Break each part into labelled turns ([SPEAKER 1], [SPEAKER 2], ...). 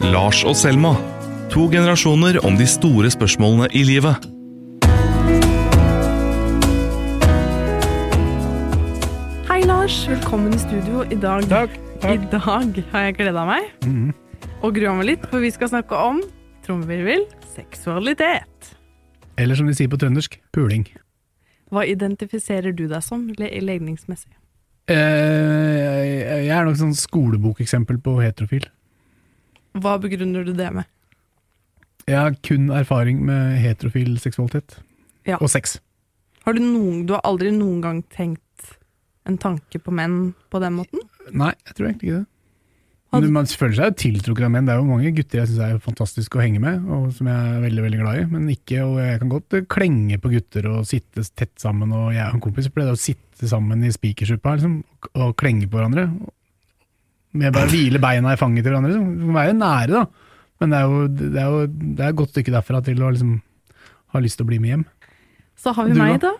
[SPEAKER 1] Lars og Selma. To generasjoner om de store spørsmålene i livet.
[SPEAKER 2] Hei, Lars. Velkommen i studio. I dag,
[SPEAKER 3] Takk.
[SPEAKER 2] I dag har jeg gleda meg
[SPEAKER 3] Mhm.
[SPEAKER 2] og grua meg litt, for vi skal snakke om trommevirvel, seksualitet.
[SPEAKER 3] Eller som de sier på trøndersk, puling.
[SPEAKER 2] Hva identifiserer du deg som le legningsmessig?
[SPEAKER 3] Eh, jeg er nok sånn skolebokeksempel på heterofil.
[SPEAKER 2] Hva begrunner du det med?
[SPEAKER 3] Jeg har kun erfaring med heterofil seksualitet.
[SPEAKER 2] Ja.
[SPEAKER 3] Og sex.
[SPEAKER 2] Har du, noen, du har aldri noen gang tenkt en tanke på menn på den måten?
[SPEAKER 3] Nei, jeg tror egentlig ikke det. Men man føler seg tiltrukket av menn. Det er jo mange gutter jeg syns er fantastiske å henge med, og som jeg er veldig veldig glad i. Men ikke, og jeg kan godt klenge på gutter og sitte tett sammen. Og jeg og en kompis pleide å sitte sammen i spikersuppa liksom, og klenge på hverandre. Med bare hvile beina i fanget til hverandre. Liksom. Vi er være nære, da. Men det er jo, det er jo det er et godt stykke derfra til å liksom ha lyst til å bli med hjem.
[SPEAKER 2] Så har vi
[SPEAKER 3] Du,
[SPEAKER 2] meg, da.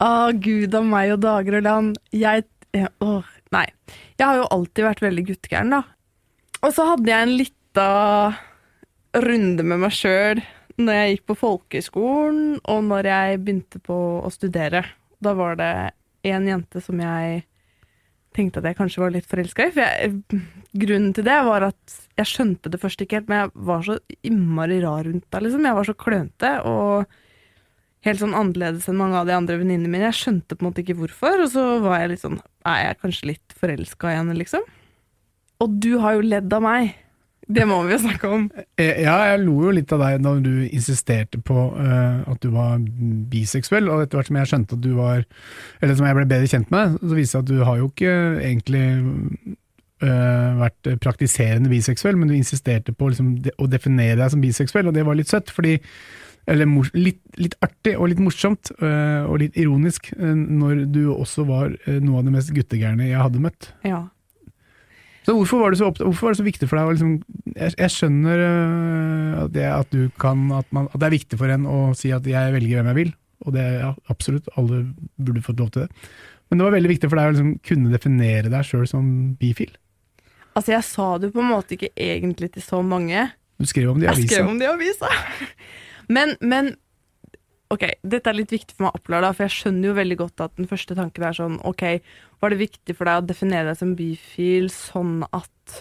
[SPEAKER 2] Å, gud av meg og dager og land. Jeg eh, Åh, nei. Jeg har jo alltid vært veldig guttegæren, da. Og så hadde jeg en lita runde med meg sjøl når jeg gikk på folkehøyskolen, og når jeg begynte på å studere. Da var det en jente som jeg tenkte at jeg kanskje var litt forelska i. For jeg, grunnen til det var at jeg skjønte det først ikke helt, men jeg var så innmari rar rundt deg, liksom. Jeg var så klønete og helt sånn annerledes enn mange av de andre venninnene mine. Jeg skjønte på en måte ikke hvorfor, og så var jeg litt sånn Er jeg kanskje litt forelska i henne, liksom? Og du har jo ledd av meg. Det må vi jo snakke om.
[SPEAKER 3] Eh, Ja, jeg lo jo litt av deg da du insisterte på uh, at du var biseksuell, og etter hvert som jeg skjønte at du var Eller som jeg ble bedre kjent med, så viste det seg at du har jo ikke egentlig uh, vært praktiserende biseksuell, men du insisterte på liksom, de, å definere deg som biseksuell, og det var litt søtt, fordi eller litt, litt artig og litt morsomt, og litt ironisk, når du også var noe av det mest guttegærne jeg hadde møtt.
[SPEAKER 2] Ja.
[SPEAKER 3] Så hvorfor var det så, hvorfor var det så viktig for deg å liksom Jeg, jeg skjønner øh, at, det, at du kan at, man, at det er viktig for en å si at jeg velger hvem jeg vil, og det er ja, absolutt, alle burde fått lov til det. Men det var veldig viktig for deg å liksom kunne definere deg sjøl som bifil.
[SPEAKER 2] Altså, jeg sa det jo på en måte ikke egentlig til så mange.
[SPEAKER 3] Du skrev om det i
[SPEAKER 2] Jeg skrev om det i avisa. Men, men Ok, dette er litt viktig for meg å oppklare, for jeg skjønner jo veldig godt at den første tanken er sånn Ok, var det viktig for deg å definere deg som bifil sånn at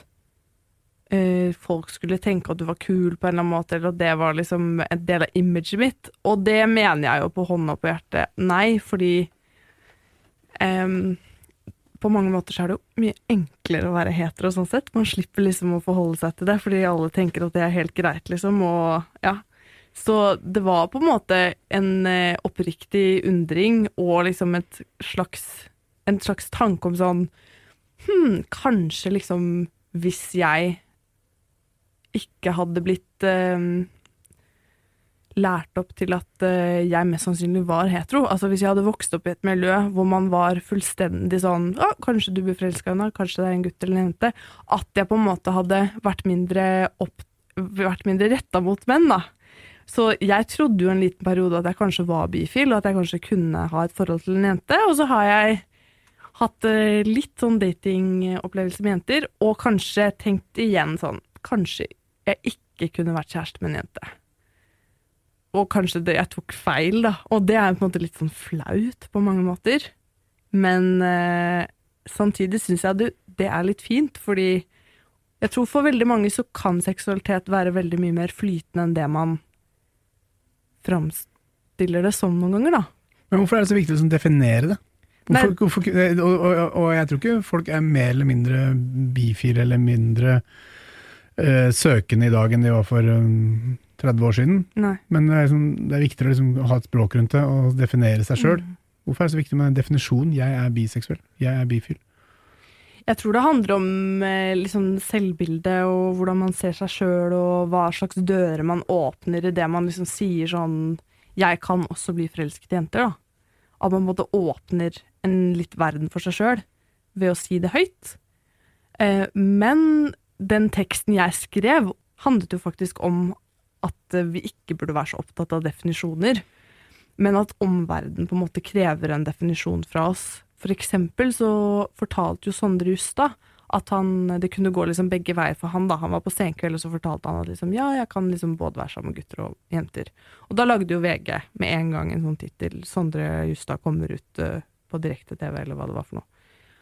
[SPEAKER 2] uh, folk skulle tenke at du var kul på en eller annen måte, eller at det var liksom en del av imaget mitt? Og det mener jeg jo på hånda på hjertet nei, fordi um, på mange måter så er det jo mye enklere å være hetero sånn sett. Man slipper liksom å forholde seg til det, fordi alle tenker at det er helt greit, liksom, og ja. Så det var på en måte en eh, oppriktig undring og liksom et slags, en slags tanke om sånn Hm, kanskje liksom hvis jeg ikke hadde blitt eh, lært opp til at eh, jeg mest sannsynlig var hetero. Altså Hvis jeg hadde vokst opp i et miljø hvor man var fullstendig sånn Å, kanskje du blir forelska i henne, kanskje det er en gutt eller en jente. At jeg på en måte hadde vært mindre, opp, mindre retta mot menn, da. Så jeg trodde jo en liten periode at jeg kanskje var bifil, og at jeg kanskje kunne ha et forhold til en jente. Og så har jeg hatt eh, litt sånn datingopplevelse med jenter, og kanskje tenkt igjen sånn Kanskje jeg ikke kunne vært kjæreste med en jente. Og kanskje det, jeg tok feil, da. Og det er på en måte litt sånn flaut på mange måter. Men eh, samtidig syns jeg det, det er litt fint, fordi jeg tror for veldig mange så kan seksualitet være veldig mye mer flytende enn det man framstiller det som noen ganger, da.
[SPEAKER 3] Men hvorfor er det så viktig å liksom definere det? Hvorfor, hvorfor, og, og, og jeg tror ikke folk er mer eller mindre bifile eller mindre uh, søkende i dag enn de var for um, 30 år siden.
[SPEAKER 2] Nei.
[SPEAKER 3] Men det er, liksom, det er viktigere å liksom ha et språk rundt det og definere seg sjøl.
[SPEAKER 2] Mm.
[SPEAKER 3] Hvorfor er det så viktig med den definisjonen Jeg er biseksuell. Jeg er bifil.
[SPEAKER 2] Jeg tror det handler om liksom selvbilde og hvordan man ser seg sjøl, og hva slags dører man åpner i det man liksom sier sånn Jeg kan også bli forelsket i jenter, da. At man både åpner en litt verden for seg sjøl ved å si det høyt. Eh, men den teksten jeg skrev, handlet jo faktisk om at eh, vi ikke burde være så opptatt av definisjoner, men at omverdenen på en måte krever en definisjon fra oss. For eksempel så fortalte jo Sondre Justad At han, det kunne gå liksom begge veier for han. da. Han var på senkveld, og så fortalte han at liksom, ja, jeg kan liksom både være sammen med gutter og jenter. Og da lagde jo VG med en gang en sånn tittel 'Sondre Justad kommer ut uh, på direkte-TV', eller hva det var for noe.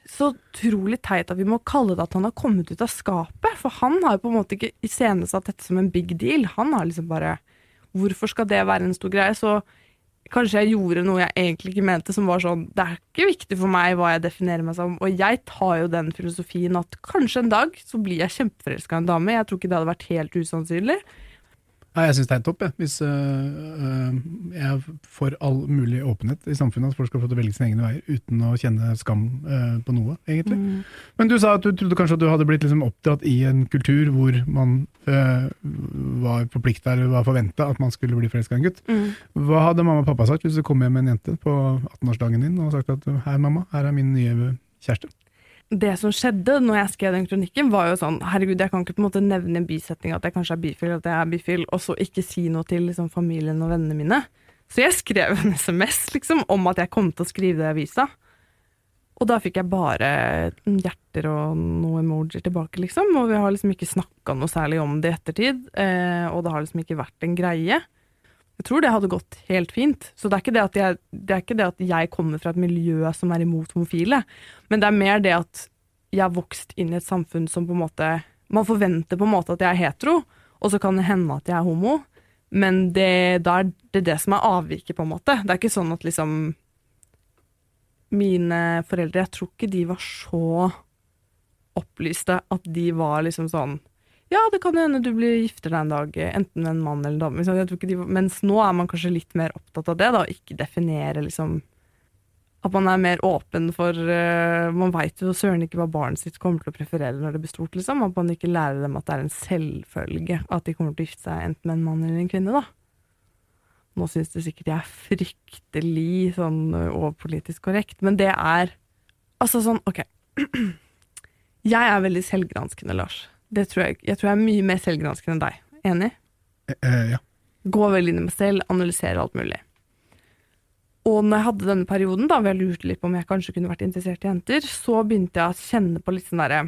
[SPEAKER 2] Så utrolig teit at vi må kalle det at han har kommet ut av skapet. For han har jo på en måte ikke iscenesatt dette som en big deal. Han har liksom bare Hvorfor skal det være en stor greie? Så kanskje jeg gjorde noe jeg egentlig ikke mente, som var sånn Det er ikke viktig for meg hva jeg definerer meg som. Og jeg tar jo den filosofien at kanskje en dag så blir jeg kjempeforelska i en dame. Jeg tror ikke det hadde vært helt usannsynlig.
[SPEAKER 3] Ja, jeg syns det er topp, jeg. Hvis øh, jeg får all mulig åpenhet i samfunnet, at folk skal få til å velge sine egne veier uten å kjenne skam øh, på noe, egentlig.
[SPEAKER 2] Mm.
[SPEAKER 3] Men du sa at du trodde kanskje at du hadde blitt liksom oppdratt i en kultur hvor man øh, var forplikta eller var forventa at man skulle bli forelska i en gutt.
[SPEAKER 2] Mm.
[SPEAKER 3] Hva hadde mamma og pappa sagt hvis du kom hjem med en jente på 18-årsdagen din og sagt at hei, mamma, her er min nye kjæreste?
[SPEAKER 2] Det som skjedde når jeg skrev den kronikken, var jo sånn Herregud, jeg kan ikke på en måte nevne en bisetning at jeg kanskje er bifil, at jeg er bifil, og så ikke si noe til liksom, familien og vennene mine. Så jeg skrev en SMS liksom, om at jeg kom til å skrive det i avisa. Og da fikk jeg bare hjerter og noe emojier tilbake, liksom. Og vi har liksom ikke snakka noe særlig om det i ettertid. Eh, og det har liksom ikke vært en greie. Jeg tror det hadde gått helt fint. Så det er, ikke det, at jeg, det er ikke det at jeg kommer fra et miljø som er imot homofile, men det er mer det at jeg har vokst inn i et samfunn som på en måte Man forventer på en måte at jeg er hetero, og så kan det hende at jeg er homo, men det, da er det det som er avviket, på en måte. Det er ikke sånn at liksom Mine foreldre, jeg tror ikke de var så opplyste at de var liksom sånn ja, det kan hende du blir gifter deg en dag, enten med en mann eller en dame. Ikke de, mens nå er man kanskje litt mer opptatt av det, da, og ikke definere liksom At man er mer åpen for uh, Man veit jo søren ikke hva barnet sitt kommer til å preferere når det blir stort, liksom. At man ikke lærer dem at det er en selvfølge at de kommer til å gifte seg enten med en mann eller en kvinne, da. Nå syns de sikkert jeg er fryktelig sånn overpolitisk korrekt, men det er Altså sånn, OK. Jeg er veldig selvgranskende, Lars. Det tror jeg, jeg tror jeg er mye mer selvgranskende enn deg. Enig?
[SPEAKER 3] Eh, ja.
[SPEAKER 2] Gå veldig inn i meg selv, analysere alt mulig. Og når jeg hadde denne perioden, da, hvor jeg lurte litt på om jeg kanskje kunne vært interessert i jenter, så begynte jeg å kjenne på litt sånn derre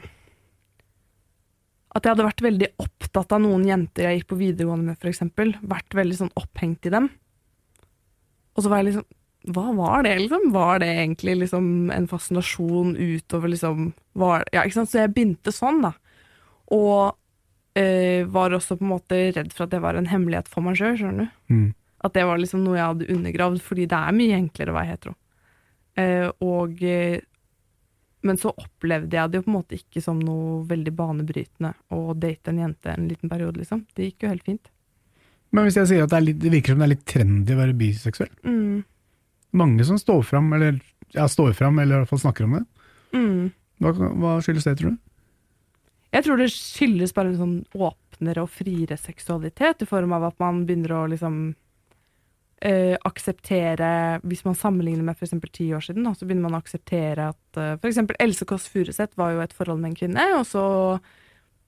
[SPEAKER 2] At jeg hadde vært veldig opptatt av noen jenter jeg gikk på videregående med, f.eks. Vært veldig sånn opphengt i dem. Og så var jeg liksom Hva var det, liksom? Var det egentlig liksom en fascinasjon utover liksom var, Ja, ikke sant. Så jeg begynte sånn, da. Og øh, var også på en måte redd for at det var en hemmelighet for meg sjøl, skjønner du.
[SPEAKER 3] Mm.
[SPEAKER 2] At det var liksom noe jeg hadde undergravd, fordi det er mye enklere å være hetero. Uh, og uh, Men så opplevde jeg det jo på en måte ikke som noe veldig banebrytende å date en jente en liten periode, liksom. Det gikk jo helt fint.
[SPEAKER 3] Men hvis jeg sier at det, litt, det virker som det er litt trendy å være biseksuell?
[SPEAKER 2] Mm.
[SPEAKER 3] Mange som står fram, eller ja, står fram, eller i hvert fall snakker om det.
[SPEAKER 2] Mm.
[SPEAKER 3] Hva, hva skyldes det, tror du?
[SPEAKER 2] Jeg tror det skyldes bare en sånn åpnere og friere seksualitet, i form av at man begynner å liksom Uh, akseptere Hvis man sammenligner med f.eks. ti år siden, da, så begynner man å akseptere at uh, f.eks. Else Kåss Furuseth var jo et forhold med en kvinne, og så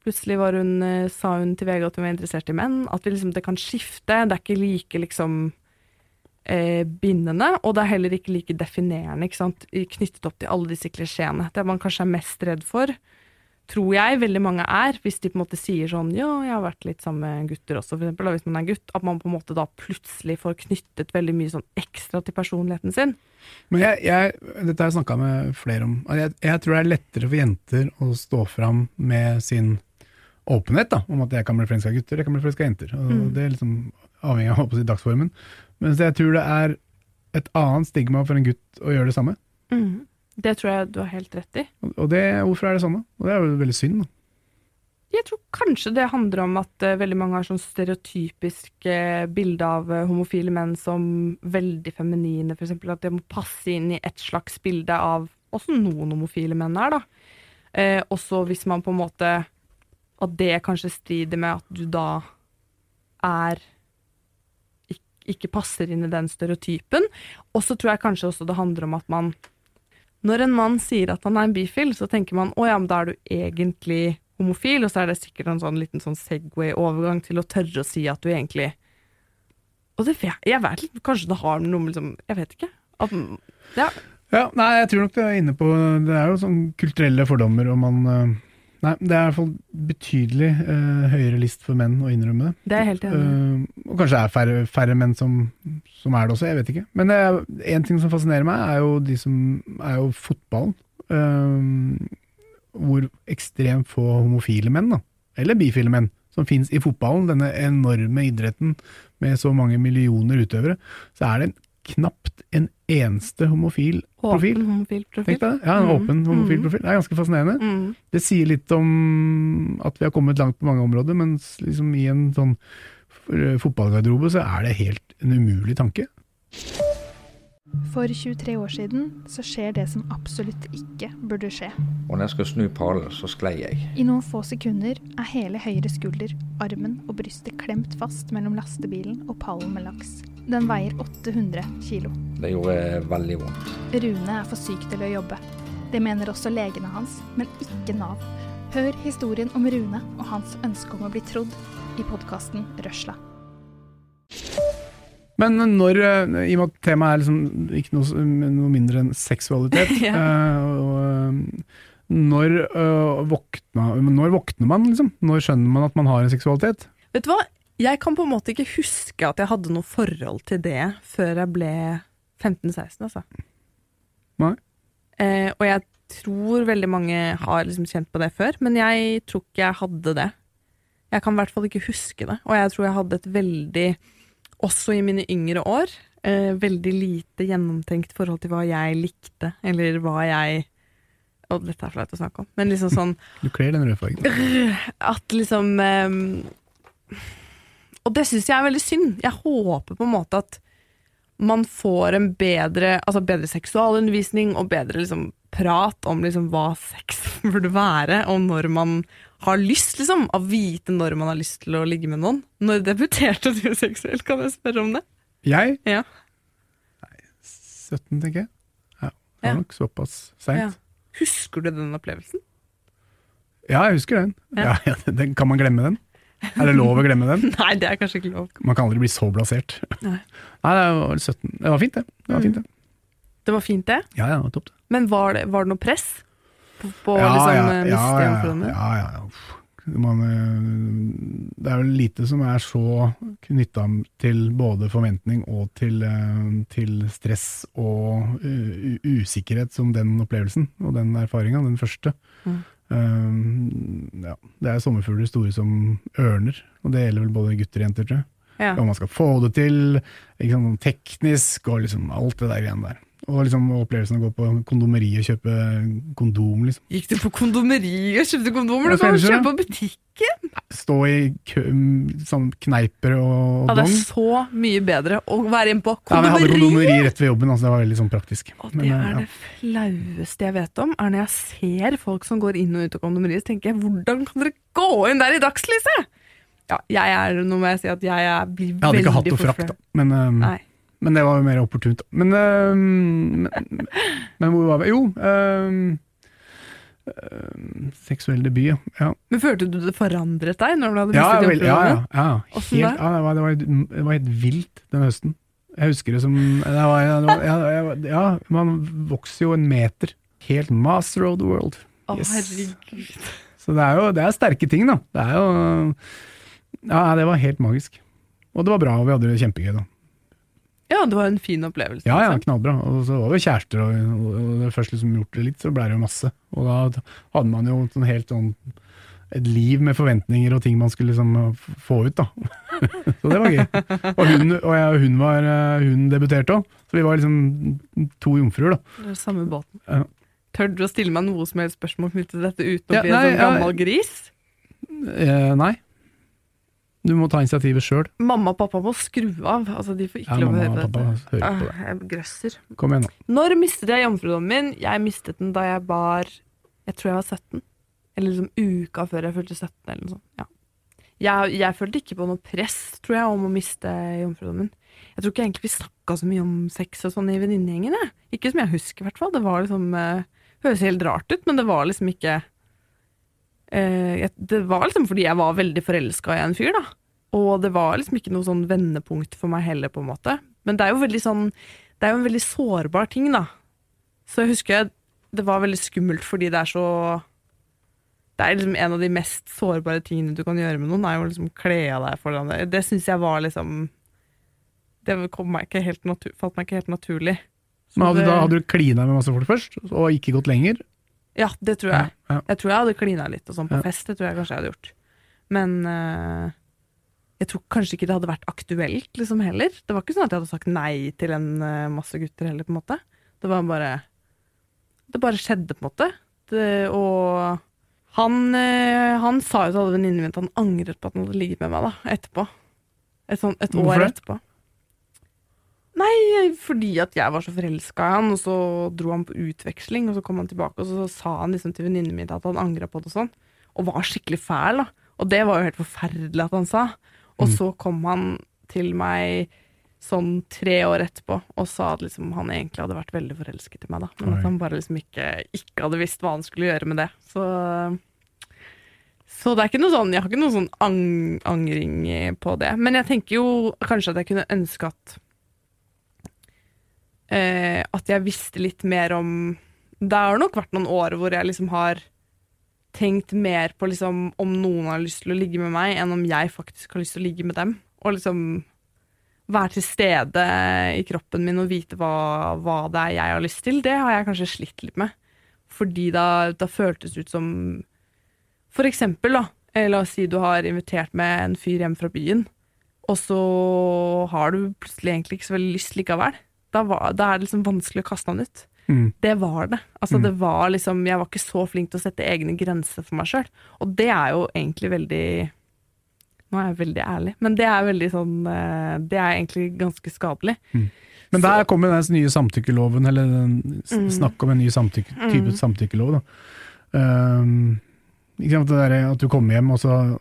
[SPEAKER 2] plutselig hun, uh, sa hun til VG at hun var interessert i menn. At liksom, det kan skifte. Det er ikke like liksom uh, bindende, og det er heller ikke like definerende ikke knyttet opp til alle disse klisjeene. Det man kanskje er mest redd for, tror jeg veldig mange er, hvis de på en måte sier sånn ja, jeg har vært litt sammen med gutter også, for eksempel, hvis man er gutt, at man på en måte da plutselig får knyttet veldig mye sånn ekstra til personligheten sin.
[SPEAKER 3] Men jeg, jeg, dette har jeg snakka med flere om. Jeg, jeg, tror det er lettere for jenter å stå fram med sin åpenhet da, om at jeg kan bli forelska i gutter, jeg kan bli forelska i jenter.
[SPEAKER 2] Mm.
[SPEAKER 3] Det er liksom avhengig av si, dagsformen. Mens jeg tror det er et annet stigma for en gutt å gjøre det samme.
[SPEAKER 2] Det tror jeg du har helt rett i.
[SPEAKER 3] Og det, hvorfor er det sånn, da? Og det er jo veldig synd. da.
[SPEAKER 2] Jeg tror kanskje det handler om at uh, veldig mange har sånn stereotypisk uh, bilde av uh, homofile menn som veldig feminine, f.eks. At det må passe inn i et slags bilde av også noen homofile menn er, da. Uh, også hvis man på en måte At det kanskje strider med at du da er ikke, ikke passer inn i den stereotypen. Og så tror jeg kanskje også det handler om at man Når en mann sier at han er en bifil, så tenker man å ja, men da er du egentlig homofil, og så er det sikkert en sånn liten sånn Segway-overgang til å tørre å si at du egentlig Og det, jeg vet ikke, kanskje det har noe med liksom Jeg vet ikke. At, ja.
[SPEAKER 3] Ja, nei, jeg tror nok det er inne på Det er jo sånn kulturelle fordommer, og man eh, Nei, det er i hvert fall betydelig uh, høyere list for menn å innrømme det.
[SPEAKER 2] Det er helt enig.
[SPEAKER 3] Eh, og kanskje det er færre, færre menn som, som er det også, jeg vet ikke. Men er, en ting som fascinerer meg, er jo de som er jo fotballen. Um, hvor ekstremt få homofile menn, da, eller bifile menn, som finnes i fotballen, denne enorme idretten med så mange millioner utøvere, så er det knapt en eneste homofil profil.
[SPEAKER 2] Åpen homofil profil.
[SPEAKER 3] Deg. Ja, en
[SPEAKER 2] Mm.
[SPEAKER 3] åpen homofil profil. Det er ganske fascinerende.
[SPEAKER 2] Mm.
[SPEAKER 3] Det sier litt om at vi har kommet langt på mange områder, mens liksom i en sånn fotballgarderobe så er det helt en umulig tanke.
[SPEAKER 4] For 23 år siden så skjer det som absolutt ikke burde skje.
[SPEAKER 5] Og når jeg skal snu pallen, så sklei jeg.
[SPEAKER 4] I noen få sekunder er hele høyre skulder, armen og brystet klemt fast mellom lastebilen og pallen med laks. Den veier 800 kilo.
[SPEAKER 5] Det gjorde veldig vondt.
[SPEAKER 4] Rune er for syk til å jobbe. Det mener også legene hans, men ikke Nav. Hør historien om Rune og hans ønske om å bli trodd i podkasten Røsla.
[SPEAKER 3] Men når, eh, i og med at temaet er liksom ikke noe, noe mindre enn seksualitet,
[SPEAKER 2] Ja.
[SPEAKER 3] eh, og, eh, når, våkna, når våkner man, liksom? Når skjønner man at man har en seksualitet?
[SPEAKER 2] Vet du hva? Jeg kan på en måte ikke huske at jeg hadde noe forhold til det før jeg ble 15-16, altså.
[SPEAKER 3] Nei.
[SPEAKER 2] Eh, og jeg tror veldig mange har liksom kjent på det før, men jeg tror ikke jeg hadde det. Jeg kan i hvert fall ikke huske det. Og jeg tror jeg hadde et veldig, også i mine yngre år, eh, veldig lite gjennomtenkt forhold til hva jeg likte, eller hva jeg Og dette er flaut å snakke om, men liksom sånn
[SPEAKER 3] Du kler den røde fargen.
[SPEAKER 2] at liksom eh, Og det syns jeg er veldig synd. Jeg håper på en måte at man får en bedre, altså bedre seksualundervisning og bedre liksom, prat om liksom, hva sex burde være, og når man har lyst, liksom. Å vite når man har lyst til å ligge med noen. Når debuterte du seksuelt, kan jeg spørre om det?
[SPEAKER 3] Jeg?
[SPEAKER 2] Ja.
[SPEAKER 3] Nei, 17, tenker jeg. Ja, det
[SPEAKER 2] Ja.
[SPEAKER 3] var nok såpass seint.
[SPEAKER 2] Ja. Husker du den opplevelsen?
[SPEAKER 3] Ja, jeg husker den. Ja.
[SPEAKER 2] Ja.
[SPEAKER 3] Ja, den. Kan man glemme den? Er det lov å glemme den?
[SPEAKER 2] Nei, det er kanskje ikke lov.
[SPEAKER 3] Man kan aldri bli så blasert.
[SPEAKER 2] Nei.
[SPEAKER 3] Nei, det var 17. Det var fint, det. Det var fint, det.
[SPEAKER 2] Det var fint, det.
[SPEAKER 3] Ja, ja, topp, det.
[SPEAKER 2] Men var det, var det noe press på,
[SPEAKER 3] ja,
[SPEAKER 2] liksom,
[SPEAKER 3] ja,
[SPEAKER 2] eh,
[SPEAKER 3] ja, ja, ja. Man, øh, det er vel lite som er så knytta til både forventning og til, øh, til stress og usikkerhet som den opplevelsen og den erfaringa, den første.
[SPEAKER 2] Mm.
[SPEAKER 3] Um, ja, det er sommerfugler store som ørner, og det gjelder vel både gutter og jenter, tror jeg.
[SPEAKER 2] Ja.
[SPEAKER 3] Om man skal få det til, sant, teknisk og liksom alt det der greiene der. Og liksom opplevelsen å gå på kondomeriet og kjøpe kondom, liksom.
[SPEAKER 2] Gikk du på kondomeriet og kjøpte kondomer? Du kan jo kjøpe på butikken!
[SPEAKER 3] Stå i kø, sånn kneiper og,
[SPEAKER 2] Ja, det er så mye bedre å være inne på
[SPEAKER 3] Ja, men jeg hadde kondomeri! rett ved jobben, altså det var veldig sånn praktisk.
[SPEAKER 2] Og det
[SPEAKER 3] Men,
[SPEAKER 2] er
[SPEAKER 3] ja.
[SPEAKER 2] det flaueste jeg vet om, er når jeg ser folk som går inn og ut av kondomeriet, så tenker jeg hvordan kan dere gå inn der i dagslyset?! Ja, jeg er, nå må jeg si at jeg blir
[SPEAKER 3] Jeg hadde ikke hatt noe
[SPEAKER 2] frakt,
[SPEAKER 3] da. Men, um,
[SPEAKER 2] Nei.
[SPEAKER 3] Men det var jo mer opportunt. Men, eh, men, men hvor var vi? Jo eh, eh, Seksuell debut, ja. ja.
[SPEAKER 2] Men følte du det forandret deg når du hadde
[SPEAKER 3] Ja,
[SPEAKER 2] mistet
[SPEAKER 3] vel, ja, ja, ja. Helt, ja det, var, det, var, det var helt vilt den høsten. Jeg husker det som det var, ja, ja, ja, ja, man vokser jo en meter. Helt master of the world.
[SPEAKER 2] Å,
[SPEAKER 3] Yes.
[SPEAKER 2] herregud.
[SPEAKER 3] Så det er jo det er sterke ting, da. Det er jo Ja, det var helt magisk. Og det var bra, og vi hadde det kjempegøy, da.
[SPEAKER 2] Ja, det var en fin opplevelse.
[SPEAKER 3] Ja, ja,
[SPEAKER 2] liksom.
[SPEAKER 3] knallbra. Og så var vi kjærester, og, og, og først liksom gjort det litt, så ble det jo masse. Og da hadde man jo sånn helt sånn et liv med forventninger og ting man skulle liksom få ut, da. så det var gøy. Og hun, og jeg, hun, var, eh, hun debuterte òg, så vi var liksom to jomfruer, da.
[SPEAKER 2] Det var samme båten.
[SPEAKER 3] Ja.
[SPEAKER 2] Tør du å stille meg noe som helst spørsmål knyttet til dette uten å
[SPEAKER 3] Ja,
[SPEAKER 2] bli en
[SPEAKER 3] nei,
[SPEAKER 2] sånn
[SPEAKER 3] ja.
[SPEAKER 2] gammel gris?
[SPEAKER 3] Eh, nei. Du må ta initiativet sjøl.
[SPEAKER 2] Mamma og pappa må skru av. Altså, de får ikke
[SPEAKER 3] Ja,
[SPEAKER 2] lov å høre dette.
[SPEAKER 3] hører på det.
[SPEAKER 2] Ah, jeg grøsser.
[SPEAKER 3] Kom igjen, nå.
[SPEAKER 2] Når mistet jeg jomfrudommen min? Jeg mistet den da jeg var Jeg tror jeg var 17. Eller liksom uka før jeg fylte 17. eller noe sånt. Ja. Jeg, jeg følte ikke på noe press, tror jeg, om å miste jomfrudommen. Jeg tror ikke egentlig vi snakka så mye om sex og sånn i venninnegjengen. Ikke som jeg husker, i hvert fall. Det var liksom eh, Høres helt rart ut, men det var liksom ikke eh, Det var liksom fordi jeg var veldig forelska i en fyr, da. Og det var liksom ikke noe sånn vendepunkt for meg heller, på en måte. Men det er jo veldig sånn Det er jo en veldig sårbar ting, da. Så jeg husker det var veldig skummelt fordi det er så Det er liksom en av de mest sårbare tingene du kan gjøre med noen, er jo liksom kle av deg foran deg. Det syns jeg var liksom Det kom meg ikke helt natu falt meg ikke helt naturlig. Så
[SPEAKER 3] Men hadde,
[SPEAKER 2] det-
[SPEAKER 3] da hadde du klina med masse folk først, og ikke gått lenger?
[SPEAKER 2] Ja, det tror jeg.
[SPEAKER 3] Ja, ja.
[SPEAKER 2] Jeg tror jeg hadde klina litt og sånn på fest. Det tror jeg kanskje jeg hadde gjort. Men uh, jeg tror kanskje ikke det hadde vært aktuelt liksom heller. Det var ikke sånn at jeg hadde sagt nei til en uh, masse gutter heller, på en måte. Det var bare Det bare skjedde, på en måte. Det, og han, uh, han sa jo til alle venninnene mine at han angret på at han hadde ligget med meg da, etterpå. Et, sånn, et år etterpå. Nei, fordi at jeg var så forelska i han, og så dro han på utveksling, og så kom han tilbake, og så sa han liksom til venninnen min at han angra på det og sånn, og var skikkelig fæl, da. Og det var jo helt forferdelig at han sa. Og
[SPEAKER 3] Mm.
[SPEAKER 2] så kom han til meg sånn tre år etterpå og sa at liksom han egentlig hadde vært veldig forelsket i meg, da. Men
[SPEAKER 3] Oi.
[SPEAKER 2] at han bare liksom ikke, ikke hadde visst hva han skulle gjøre med det. Så så det er ikke noe sånn, jeg har ikke noe sånn ang angring på det. Men jeg tenker jo kanskje at jeg kunne ønske at eh, At jeg visste litt mer om Det har nok vært noen år hvor jeg liksom har tenkt mer på liksom om noen har lyst til å ligge med meg, enn om jeg faktisk har lyst til å ligge med dem. Og liksom være til stede i kroppen min og vite hva, hva det er jeg har lyst til. Det har jeg kanskje slitt litt med. Fordi da, da føltes det ut som For eksempel, da. eh, La oss si du har invitert med en fyr hjem fra byen, og så har du plutselig egentlig ikke så veldig lyst likevel. Da, var, da er det liksom vanskelig å kaste han ut.
[SPEAKER 3] Mm.
[SPEAKER 2] Det var det. Altså,
[SPEAKER 3] Mm.
[SPEAKER 2] det var liksom, jeg var ikke så flink til å sette egne grenser for meg sjøl. Og det er jo egentlig veldig Nå er jeg veldig ærlig, men det er veldig sånn eh, Det er egentlig ganske skadelig.
[SPEAKER 3] Men der kommer den nye samtykkeloven, eller den
[SPEAKER 2] Mm.
[SPEAKER 3] snakk om en ny samtykke, type
[SPEAKER 2] Mm.
[SPEAKER 3] samtykkelov. Da. Um, ikke sant, det der at du kommer hjem, og så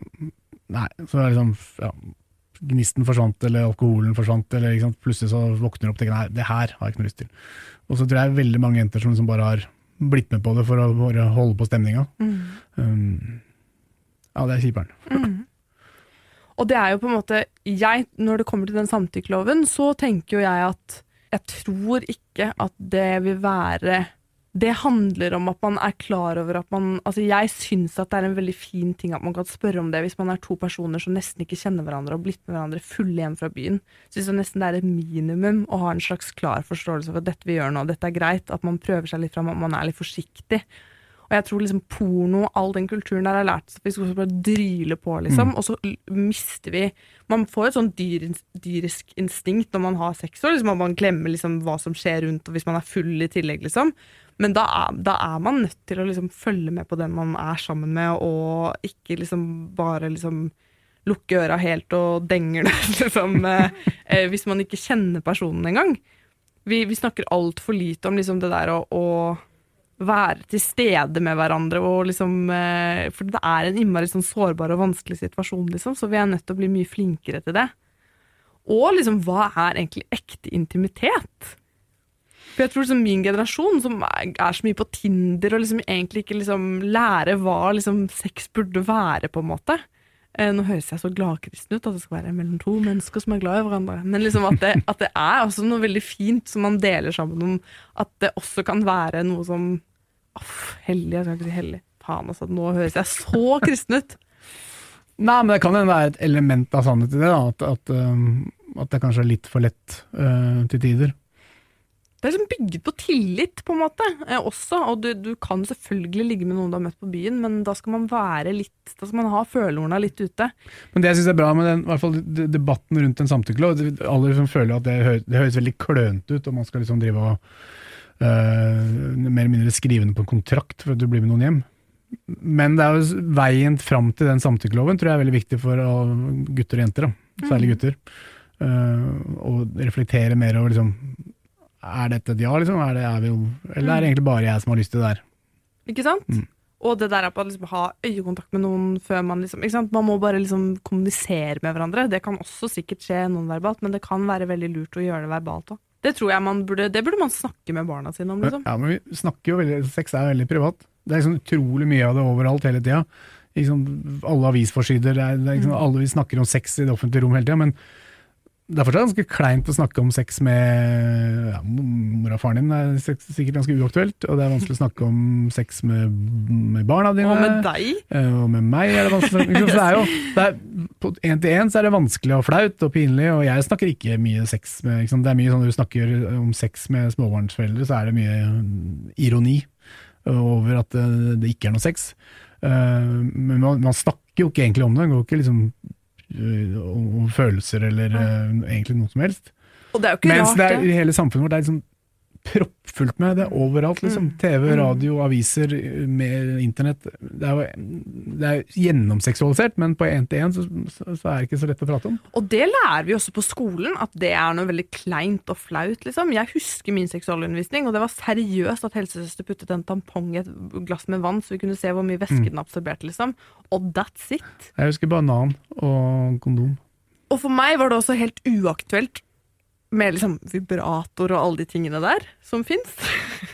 [SPEAKER 3] Nei, så er det liksom ja, Gnisten forsvant, eller alkoholen forsvant, eller plutselig så våkner du opp og tenker nei, det her har jeg ikke noe lyst til. Og så tror jeg veldig mange jenter som liksom bare har blitt med på det for å bare holde på stemninga. Um, ja, det er kjiperen.
[SPEAKER 2] Mm. Og det er jo på en måte jeg, Når det kommer til den samtykkeloven, så tenker jo jeg at jeg tror ikke at det vil være Det handler om at man er klar over at man Altså, jeg syns at det er en veldig fin ting at man kan spørre om det hvis man er to personer som nesten ikke kjenner hverandre og blitt med hverandre fulle hjem fra byen. Syns jeg nesten det er et minimum å ha en slags klar forståelse for at dette vi gjør nå, dette er greit. At man prøver seg litt fram, at man er litt forsiktig. Og jeg tror liksom porno, all den kulturen der har lært oss at vi skal bare dryle på, liksom. Og så mister vi Man får et sånn dyr, dyrisk instinkt når man har sex, og liksom man glemmer liksom hva som skjer rundt, og hvis man er full i tillegg, liksom. Men da er, da er man nødt til å liksom følge med på den man er sammen med, og ikke liksom bare liksom lukke øra helt og denger det, liksom, eh, eh, hvis man ikke kjenner personen engang. Vi, vi snakker altfor lite om liksom det der å, å være til stede med hverandre. Og liksom, eh, for det er en innmari sånn sårbar og vanskelig situasjon, liksom, så vi er nødt til å bli mye flinkere til det. Og liksom, hva er egentlig ekte intimitet? For jeg tror liksom min generasjon, som er, er så mye på Tinder og liksom egentlig ikke liksom lærer hva liksom sex burde være, på en måte. Eh, nå høres jeg så gladkristen ut, at det skal være mellom to mennesker som er glad i hverandre. Men liksom at det, at det er også noe veldig fint som man deler sammen om. At det også kan være noe som Aff, hellig, jeg skal ikke si hellig. Faen, altså, nå høres jeg så kristen ut.
[SPEAKER 3] Nei, men det kan hende være et element av sannhet i det, da. At, at, um, at det kanskje er litt for lett uh, til tider.
[SPEAKER 2] Det er liksom bygget på tillit, på en måte, eh, også. Og du, du kan selvfølgelig ligge med noen du har møtt på byen, men da skal man være litt Da skal man ha følehorna litt ute.
[SPEAKER 3] Men det jeg syns er bra med den, i hvert fall debatten rundt en samtykkelov Alle liksom føler at det, hø det høres veldig klønete ut, og man skal liksom drive og uh, mer eller mindre skrive under på en kontrakt for at du blir med noen hjem. Men det er jo veien fram til den samtykkeloven tror jeg er veldig viktig for gutter og jenter, da. særlig gutter. Uh, og reflektere mer over liksom Er dette et ja, liksom? Er det, er vi eller er det egentlig bare jeg som har lyst til det der?
[SPEAKER 2] Ikke sant?
[SPEAKER 3] Mm.
[SPEAKER 2] Og det der at man liksom ha øyekontakt med noen før man liksom ikke sant? Man må bare liksom kommunisere med hverandre. Det kan også sikkert skje nonverbalt, men det kan være veldig lurt å gjøre det verbalt òg. Det tror jeg man burde Det burde man snakke med barna sine om, liksom.
[SPEAKER 3] Ja, men vi snakker jo veldig Sex er jo veldig privat. Det er liksom utrolig mye av det overalt hele tida. Liksom, alle avisforsider, det er, det er liksom, alle vi snakker om sex i det offentlige rom hele tida, men det er fortsatt ganske kleint å snakke om sex med ja, mor og faren din. Det er sikkert ganske uaktuelt, og det er vanskelig å snakke om sex med, med barna dine.
[SPEAKER 2] Og med deg?
[SPEAKER 3] Eh, Og med meg er det vanskelig. Så det er jo, det er, på én til én er det vanskelig og flaut og pinlig, og jeg snakker ikke mye sex med? Det er mye sånn Når du snakker om sex med småbarnsforeldre, så er det mye ironi over at det, det ikke er noe sex. Eh, Men man, man snakker jo ikke egentlig om det. Man går ikke liksom eh, om om følelser eller eh, egentlig noe som helst.
[SPEAKER 2] Og det er jo ikke
[SPEAKER 3] Mens
[SPEAKER 2] rart,
[SPEAKER 3] det i hele samfunnet vårt det er liksom proppfullt med det overalt. liksom.
[SPEAKER 2] Mm.
[SPEAKER 3] TV,
[SPEAKER 2] Mm.
[SPEAKER 3] radio, aviser, med internett. Det er jo det er gjennomseksualisert, men på én til én så, så, er det ikke så lett å prate om.
[SPEAKER 2] Og det lærer vi også på skolen, at det er noe veldig kleint og flaut. liksom. Jeg husker min seksualundervisning, og det var seriøst at helsesøster puttet en tampong i et glass med vann, så vi kunne se hvor mye væske
[SPEAKER 3] Mm.
[SPEAKER 2] den absorberte. liksom. Og that's it.
[SPEAKER 3] Jeg husker banan og kondom.
[SPEAKER 2] Og for meg var det også helt uaktuelt med liksom vibrator og alle de tingene der som fins.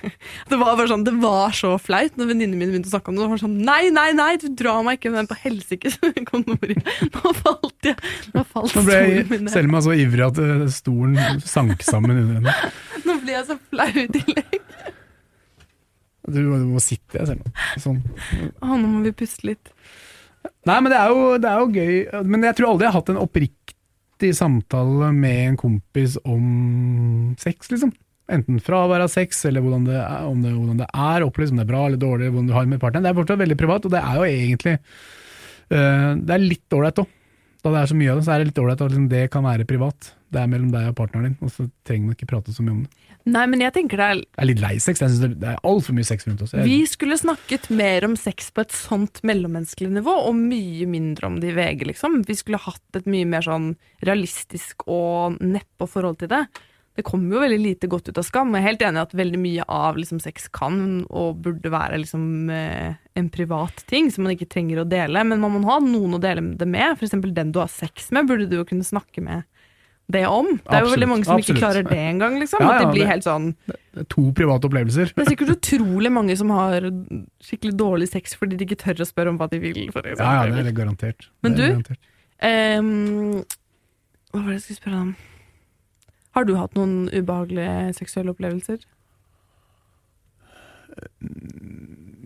[SPEAKER 2] Det var bare sånn, det var så flaut når venninnene mine begynte å snakke om det. Det var sånn, Nei, nei, nei, du drar meg ikke med den på helsike! Nå falt jeg. Nå falt
[SPEAKER 3] Nå ble
[SPEAKER 2] min.
[SPEAKER 3] Selma så ivrig at eh, stolen sank sammen under henne.
[SPEAKER 2] Nå ble jeg så flau i tillegg.
[SPEAKER 3] Du må sitte, Selma. Sånn.
[SPEAKER 2] Å, nå må vi puste litt.
[SPEAKER 3] Nei, men det er, jo, det er jo gøy. Men jeg tror aldri jeg har hatt en oppriktig samtale med en kompis om sex, liksom. Enten fravær av sex, eller hvordan det er, om det, hvordan det er opplevd, om det er bra eller dårlig, hvordan du har det med partneren. Det er fortsatt veldig privat, og det er jo egentlig uh, Det er litt ålreit òg. Da det er så mye av det, så er det litt ålreit at liksom, det kan være privat. Det er mellom deg og partneren din, og så trenger man ikke prate så mye om det.
[SPEAKER 2] Nei, men jeg tenker det er
[SPEAKER 3] Jeg er litt lei sex. Jeg synes det- er altfor mye sex rundt oss. Jeg,
[SPEAKER 2] Vi skulle snakket mer om sex på et sånt mellommenneskelig nivå, og mye mindre om det i VG, liksom. Vi skulle hatt et mye mer sånn realistisk og neppe forhold til det. Det kommer jo veldig lite godt ut av skam, jeg er helt enig i at veldig mye av liksom, sex kan og burde være liksom, eh, en privat ting som man ikke trenger å dele, men man må ha noen å dele det med. Eksempel den du har sex med, burde du jo kunne snakke med det om. Det er jo
[SPEAKER 3] Absolutt,
[SPEAKER 2] veldig mange som ikke klarer det engang, liksom.
[SPEAKER 3] Ja,
[SPEAKER 2] at
[SPEAKER 3] ja,
[SPEAKER 2] de blir
[SPEAKER 3] det-
[SPEAKER 2] helt sånn
[SPEAKER 3] to private opplevelser.
[SPEAKER 2] det er sikkert utrolig mange som har skikkelig dårlig sex fordi de ikke tør å spørre om hva de vil. For
[SPEAKER 3] Ja, ja, det er garantert.
[SPEAKER 2] Men
[SPEAKER 3] er
[SPEAKER 2] du?
[SPEAKER 3] garantert.
[SPEAKER 2] Um, hva var det jeg skulle spørre om? Har du hatt noen ubehagelige seksuelle opplevelser?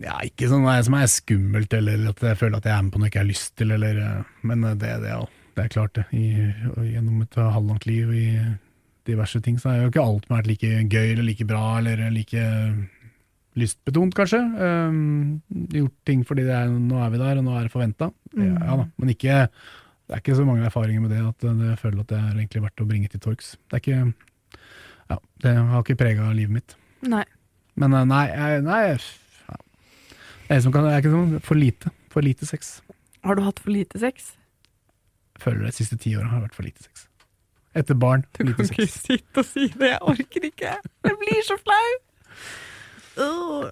[SPEAKER 3] Ja, ikke sånn som er skummelt, eller at jeg føler at jeg er med på noe jeg ikke har lyst til, eller eh, Men eh, det, det, jo- det er klart, det. I, gjennom et halvlangt liv i diverse ting, så er jo ikke alt vært like gøy eller like bra eller like lystbetont, kanskje. Um, gjort ting fordi det er, nå er vi der, og nå er det forventa.
[SPEAKER 2] Mm.
[SPEAKER 3] ja da, men ikke det er ikke så mange erfaringer med det at eh, jeg føler at det er egentlig verdt å bringe til torgs. Det er ikke ja, Det har ikke prega livet mitt.
[SPEAKER 2] Nei.
[SPEAKER 3] Men eh, nei, jeg, nei jeg- ja. Det som kan, det er ikke sånn for lite. For lite sex.
[SPEAKER 2] Har du hatt for lite sex?
[SPEAKER 3] Føler de siste ti åra har vært for lite sex. Etter barn,
[SPEAKER 2] Du
[SPEAKER 3] lite
[SPEAKER 2] kan
[SPEAKER 3] sex.
[SPEAKER 2] ikke sitte og si det, jeg orker ikke. Jeg blir så flau. Uh.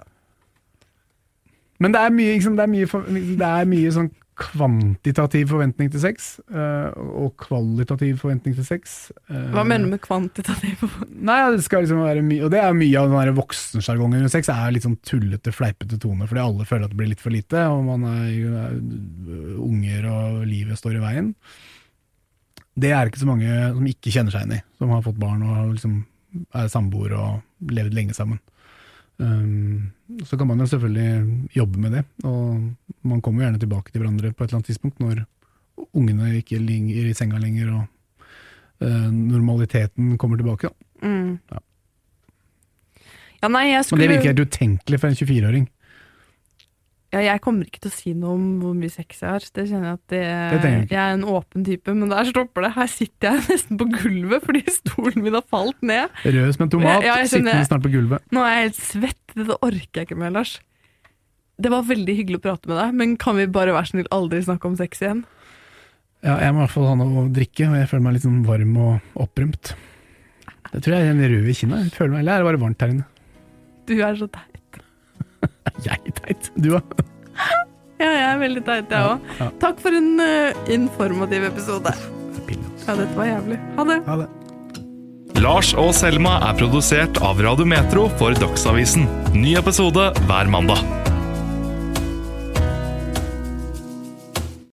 [SPEAKER 3] Men det er mye, liksom, det er mye, for, det er mye sånn kvantitativ forventning til sex, eh, og kvalitativ forventning til sex. eh,
[SPEAKER 2] Hva mener du med kvantitativ?
[SPEAKER 3] Nei, det skal liksom være mye, og det er mye av den voksensjargongen rundt sex, er litt sånn tullete, fleipete tone, fordi alle føler at det blir litt for lite, og man er, er unger og livet står i veien. Det er ikke så mange som ikke kjenner seg inn i, som har fått barn og liksom er samboere og levd lenge sammen. Um, så kan man jo selvfølgelig jobbe med det, og man kommer gjerne tilbake til hverandre på et eller annet tidspunkt når ungene ikke ligger i senga lenger og eh, normaliteten kommer tilbake.
[SPEAKER 2] Mm.
[SPEAKER 3] Ja.
[SPEAKER 2] Ja, nei, jeg
[SPEAKER 3] Men det virker helt utenkelig for en 24-åring.
[SPEAKER 2] Ja, jeg kommer ikke til å si noe om hvor mye sex jeg har. Det kjenner Jeg at det,
[SPEAKER 3] Det jeg,
[SPEAKER 2] jeg er en åpen type, men der stopper det. Her sitter jeg nesten på gulvet fordi stolen min har falt ned.
[SPEAKER 3] Rød som en tomat,
[SPEAKER 2] Ja,
[SPEAKER 3] sittende snart på gulvet.
[SPEAKER 2] Nå er jeg helt svett. Det orker jeg ikke mer, Lars. Det var veldig hyggelig å prate med deg, men kan vi bare være snill aldri snakke om sex igjen?
[SPEAKER 3] Ja, jeg må i hvert fall ha noe å drikke, og jeg føler meg litt sånn varm og opprømt. Det tror jeg er en rød i kinnet. Føler meg, eller er det bare varmt her inne?
[SPEAKER 2] Du er så teit.
[SPEAKER 3] Er jeg teit? Du da?
[SPEAKER 2] Ja, jeg er veldig teit, jeg òg.
[SPEAKER 3] ja.
[SPEAKER 2] Takk for en uh, informativ episode. Ja, dette var jævlig. Ha det.
[SPEAKER 3] Ha det.
[SPEAKER 1] Lars og Selma er produsert av Radio Metro for Dagsavisen. Ny episode hver mandag.